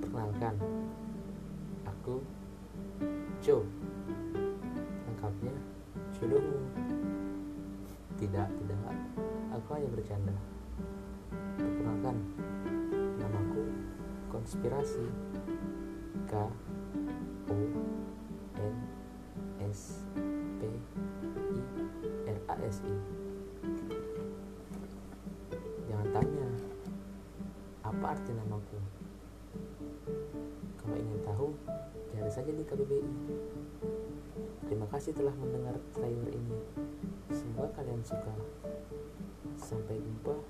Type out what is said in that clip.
Perkenalkan, aku Joe. Lengkapnya jodohmu. Tidak, tidak. Aku hanya bercanda. Perkenalkan, namaku Konspirasi. K O N S P I R A S I. arti namaku. Kalau ingin tahu, cari saja di KBBI. Terima kasih telah mendengar trailer ini. Semoga kalian suka. Sampai jumpa.